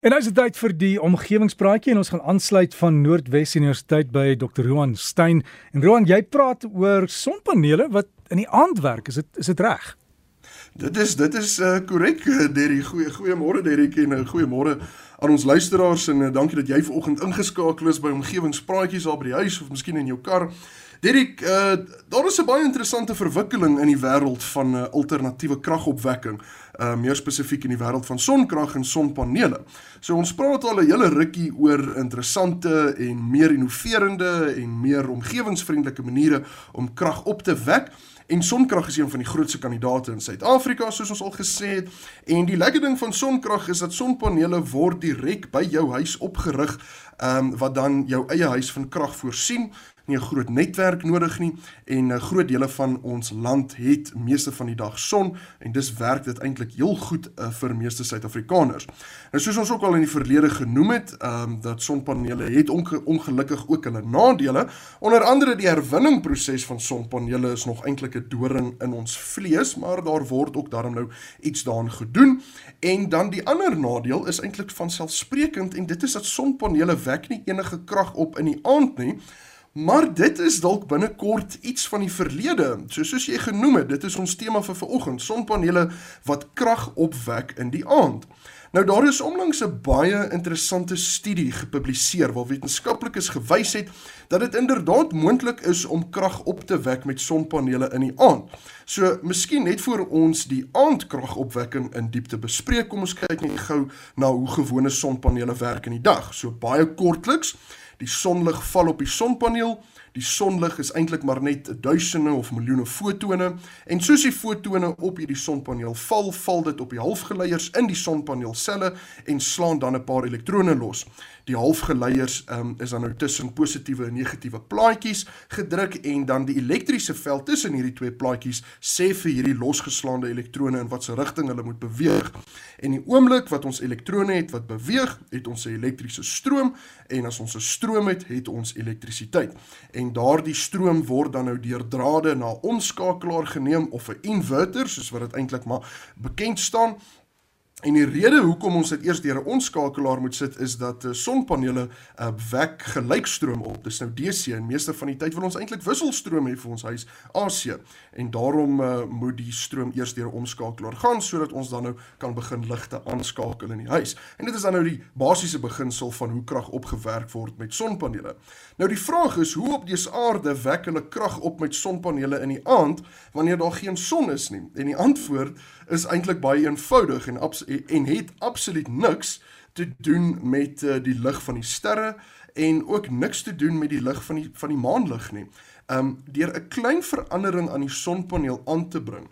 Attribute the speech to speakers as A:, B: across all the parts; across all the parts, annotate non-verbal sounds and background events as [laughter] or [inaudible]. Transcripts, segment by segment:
A: En nou is dit tyd vir die omgewingspraatjie en ons gaan aansluit van Noordwes Universiteit by Dr. Roan Stein. En Roan, jy praat oor sonpanele wat in die aand werk. Is dit is dit reg?
B: Dit is dit is korrek uh, Derry. Goeie goeiemôre Derry en uh, goeiemôre aan ons luisteraars en uh, dankie dat jy vanoggend ingeskakel is by omgewingspraatjies daar by die huis of miskien in jou kar. Derek, uh, daar is 'n baie interessante verwikkeling in die wêreld van uh, alternatiewe kragopwekking, uh, meer spesifiek in die wêreld van sonkrag en sonpanele. So ons praat al 'n hele rukkie oor interessante en meer innoverende en meer omgewingsvriendelike maniere om krag op te wek. En sonkrag is een van die grootste kandidate in Suid-Afrika soos ons al gesê het. En die lekker ding van sonkrag is dat sonpanele word direk by jou huis opgerig, ehm um, wat dan jou eie huis van krag voorsien nie 'n groot netwerk nodig nie en 'n groot dele van ons land het meeste van die dag son en dis werk dit eintlik heel goed uh, vir meeste Suid-Afrikaners. Nou soos ons ook al in die verlede genoem het, ehm um, dat sonpanele het onge ongelukkig ook hulle nadele. Onder andere die herwinningproses van sonpanele is nog eintlik 'n doring in ons vlees, maar daar word ook daarom nou iets daaraan gedoen. En dan die ander nadeel is eintlik van selfsprekend en dit is dat sonpanele wek nie enige krag op in die aand nie. Maar dit is dalk binnekort iets van die verlede. So soos jy genoem het, dit is ons tema vir vanoggend, sonpanele wat krag opwek in die aand. Nou daar is onlangs 'n baie interessante studie gepubliseer waar wetenskaplikes gewys het dat dit inderdaad moontlik is om krag op te wek met sonpanele in die aand. So, miskien net vir ons die aandkragopwekking in diepte bespreek, kom ons kyk net gou na hoe gewone sonpanele werk in die dag. So baie kortliks, die sonlig val op die sonpaneel. Die sonlig is eintlik maar net duisende of miljoene fotone en soos die fotone op hierdie sonpaneel val, val dit op die halfgeleiers in die sonpaneelselle en slaan dan 'n paar elektrone los. Die halfgeleiers um, is dan nou tussen positiewe en negatiewe plaatjies gedruk en dan die elektriese veld tussen hierdie twee plaatjies sê vir hierdie losgeslaande elektrone in watter rigting hulle moet beweeg. En die oomblik wat ons elektrone het wat beweeg, het ons 'n elektriese stroom en as ons 'n stroom het, het ons elektrisiteit. Daardie stroom word dan nou deur drade na omskakelaar geneem of 'n inverter soos wat dit eintlik maar bekend staan En die rede hoekom ons dit eers deur 'n onskakelaar moet sit is dat uh, sonpanele uh, wek gelykstroom op. Dis nou DC en meeste van die tyd wil ons eintlik wisselstroom hê vir ons huis AC. En daarom uh, moet die stroom eers deur 'n omskakelaar gaan sodat ons dan nou kan begin ligte aanskakel in die huis. En dit is dan nou die basiese beginsel van hoe krag opgewerk word met sonpanele. Nou die vraag is hoe op dese aarde wek hulle krag op met sonpanele in die aand wanneer daar geen son is nie? En die antwoord is eintlik baie eenvoudig en en het absoluut niks te doen met uh, die lig van die sterre en ook niks te doen met die lig van die van die maanlig nie. Um deur 'n klein verandering aan die sonpaneel aan te bring,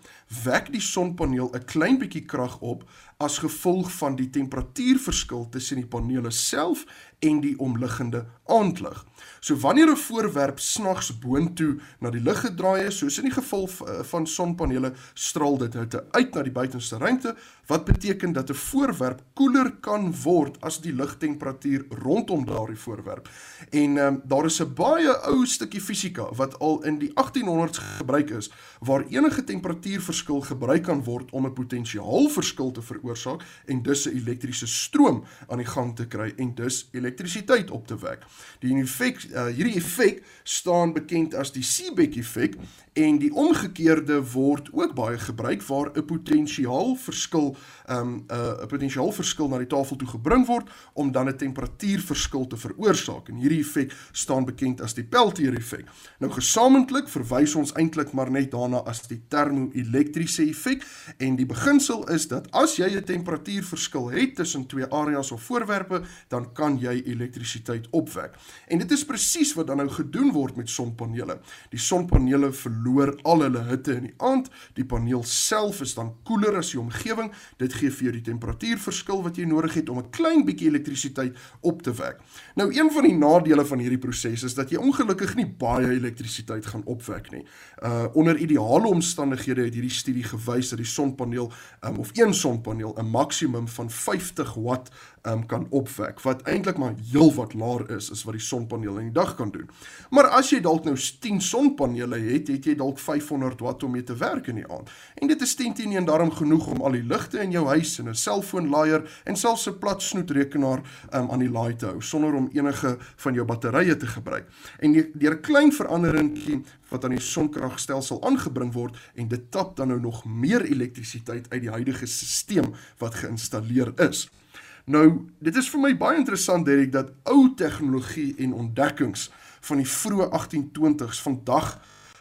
B: wek die sonpaneel 'n klein bietjie krag op as gevolg van die temperatuurverskil tussen die panele self en die omliggende aandlig. So wanneer 'n voorwerp snags boontoe na die lig gedraai is, soos in die geval eh, van sonpanele, straal dit hitte uit na die buitenste ruimte, wat beteken dat 'n voorwerp koeler kan word as die lugtemperatuur rondom daardie voorwerp. En um, daar is 'n baie ou stukkie fisika wat al in die 1800s gebruik is, waar enige temperatuurverskil gebruik kan word om 'n potensiaalverskil te veroorsaak en dus 'n elektriese stroom aan die gang te kry en dus elektrisiteit op te wek. Die effek uh, hierdie effek staan bekend as die Seebeck effek en die omgekeerde word ook baie gebruik waar 'n potensiaal verskil um 'n uh, potensiaal verskil na die tafel toe gebring word om dan 'n temperatuurverskil te veroorsaak en hierdie effek staan bekend as die Peltier effek. Nou gesamentlik verwys ons eintlik maar net daarna as die termoelektriese effek en die beginsel is dat as jy 'n temperatuurverskil het tussen twee areas of voorwerpe, dan kan jy elektrisiteit opwek. En dit is presies wat dan nou gedoen word met sonpanele. Die sonpanele verloor al hulle hitte in die aand. Die paneel self is dan koeler as die omgewing. Dit gee vir jou die temperatuurverskil wat jy nodig het om 'n klein bietjie elektrisiteit op te wek. Nou een van die nadele van hierdie proses is dat jy ongelukkig nie baie elektrisiteit gaan opwek nie. Uh onder ideale omstandighede het hierdie studie gewys dat die sonpaneel um, of een sonpaneel 'n maksimum van 50 watt um, kan opwek wat eintlik maar heelwat laer is as wat die sonpanele in die dag kan doen. Maar as jy dalk nou 10 sonpanele het, het jy dalk 500 watt om mee te werk in die aand. En dit is 10 teen 1 daarom genoeg om al die ligte in jou huis en 'n selfoonlaaier en selfs 'n plat snoetrekenaar um, aan die laai te hou sonder om enige van jou batterye te gebruik. En deur 'n klein veranderingkie wat aan die sonkragstelsel aangebring word en dit tap dan nou nog meer elektrisiteit uit die huidige stelsel wat geïnstalleer is. Nou, dit is vir my baie interessant Derek dat ou tegnologie en ontdekkings van die vroeë 1820s vandag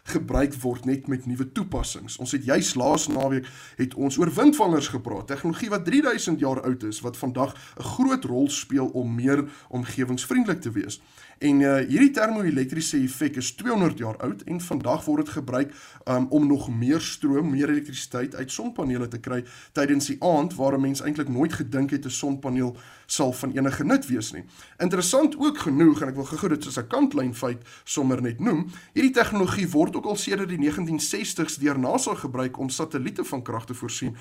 B: gebruik word net met nuwe toepassings. Ons het juis laas naweek het ons oor windvangers gepraat, tegnologie wat 3000 jaar oud is wat vandag 'n groot rol speel om meer omgewingsvriendelik te wees. En uh, hierdie termoelektriese effek is 200 jaar oud en vandag word dit gebruik um, om nog meer stroom, meer elektrisiteit uit sonpanele te kry tydens die aand waar 'n mens eintlik nooit gedink het 'n sonpaneel sal van enige nut wees nie. Interessant ook genoeg en ek wil gou dit soos 'n kantlyn feit sommer net noem, hierdie tegnologie word ook al sedert die 1960s deur NASA gebruik om satelliete van krag te voorsien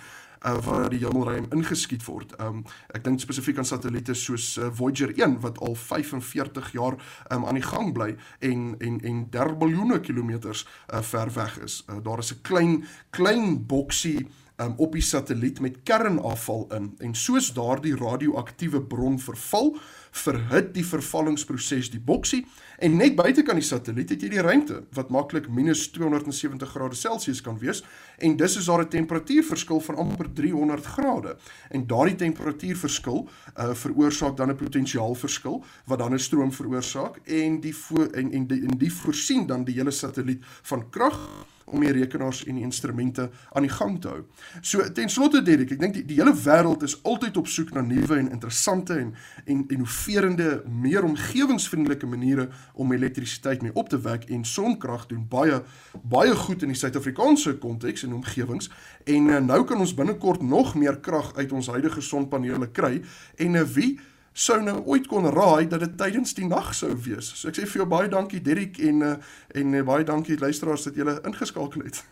B: uh, waar die hemelruim ingeskiet word. Um ek dink spesifiek aan satelliete soos uh, Voyager 1 wat al 45 jaar um aan die gang bly en en en 3 biljoene kilometers uh, ver weg is. Uh, daar is 'n klein klein boksie um, op die satelliet met kernafval in en soos daardie radioaktiewe bron verval, verhit die vervallingsproses die boksie en net buite kan die satelliet het jy die ruimte wat maklik minus 270 grade Celsius kan wees en dis is daar 'n temperatuurverskil van amper 300 grade en daardie temperatuurverskil uh, veroorsaak dan 'n potensiaalverskil wat dan 'n stroom veroorsaak en die en en die, en die voorsien dan die hele satelliet van krag om die rekenaars en die instrumente aan die gang te hou. So ten slotte Derek, ek dink die, die hele wêreld is altyd op soek na nuwe en interessante en en innoverende, meer omgewingsvriendelike maniere om elektrisiteit mee op te wek en sonkrag doen baie baie goed in die Suid-Afrikaanse konteks en omgewings en uh, nou kan ons binnekort nog meer krag uit ons huidige sonpanele kry en uh, wie sou nou ooit kon raai dat dit tydens die nag sou wees. So ek sê vir jou baie dankie Derrick en uh, en uh, baie dankie luisteraars dat julle ingeskakel het.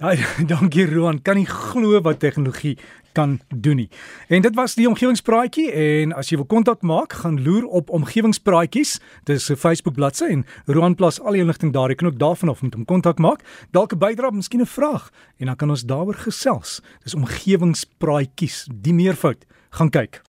A: Ja, [laughs] dankie Roan. Kan nie glo wat tegnologie kan doen nie. En dit was die omgewingspraatjie en as jy wil kontak maak, gaan loer op omgewingspraatjies. Dis 'n Facebook bladsy en Roan plaas al die inligting daar. Jy kan ook daarvan af met hom kontak maak. Dalk 'n bydrae, miskien 'n vraag en dan kan ons daaroor gesels. Dis omgewingspraatjies, die meervoud. Gaan kyk.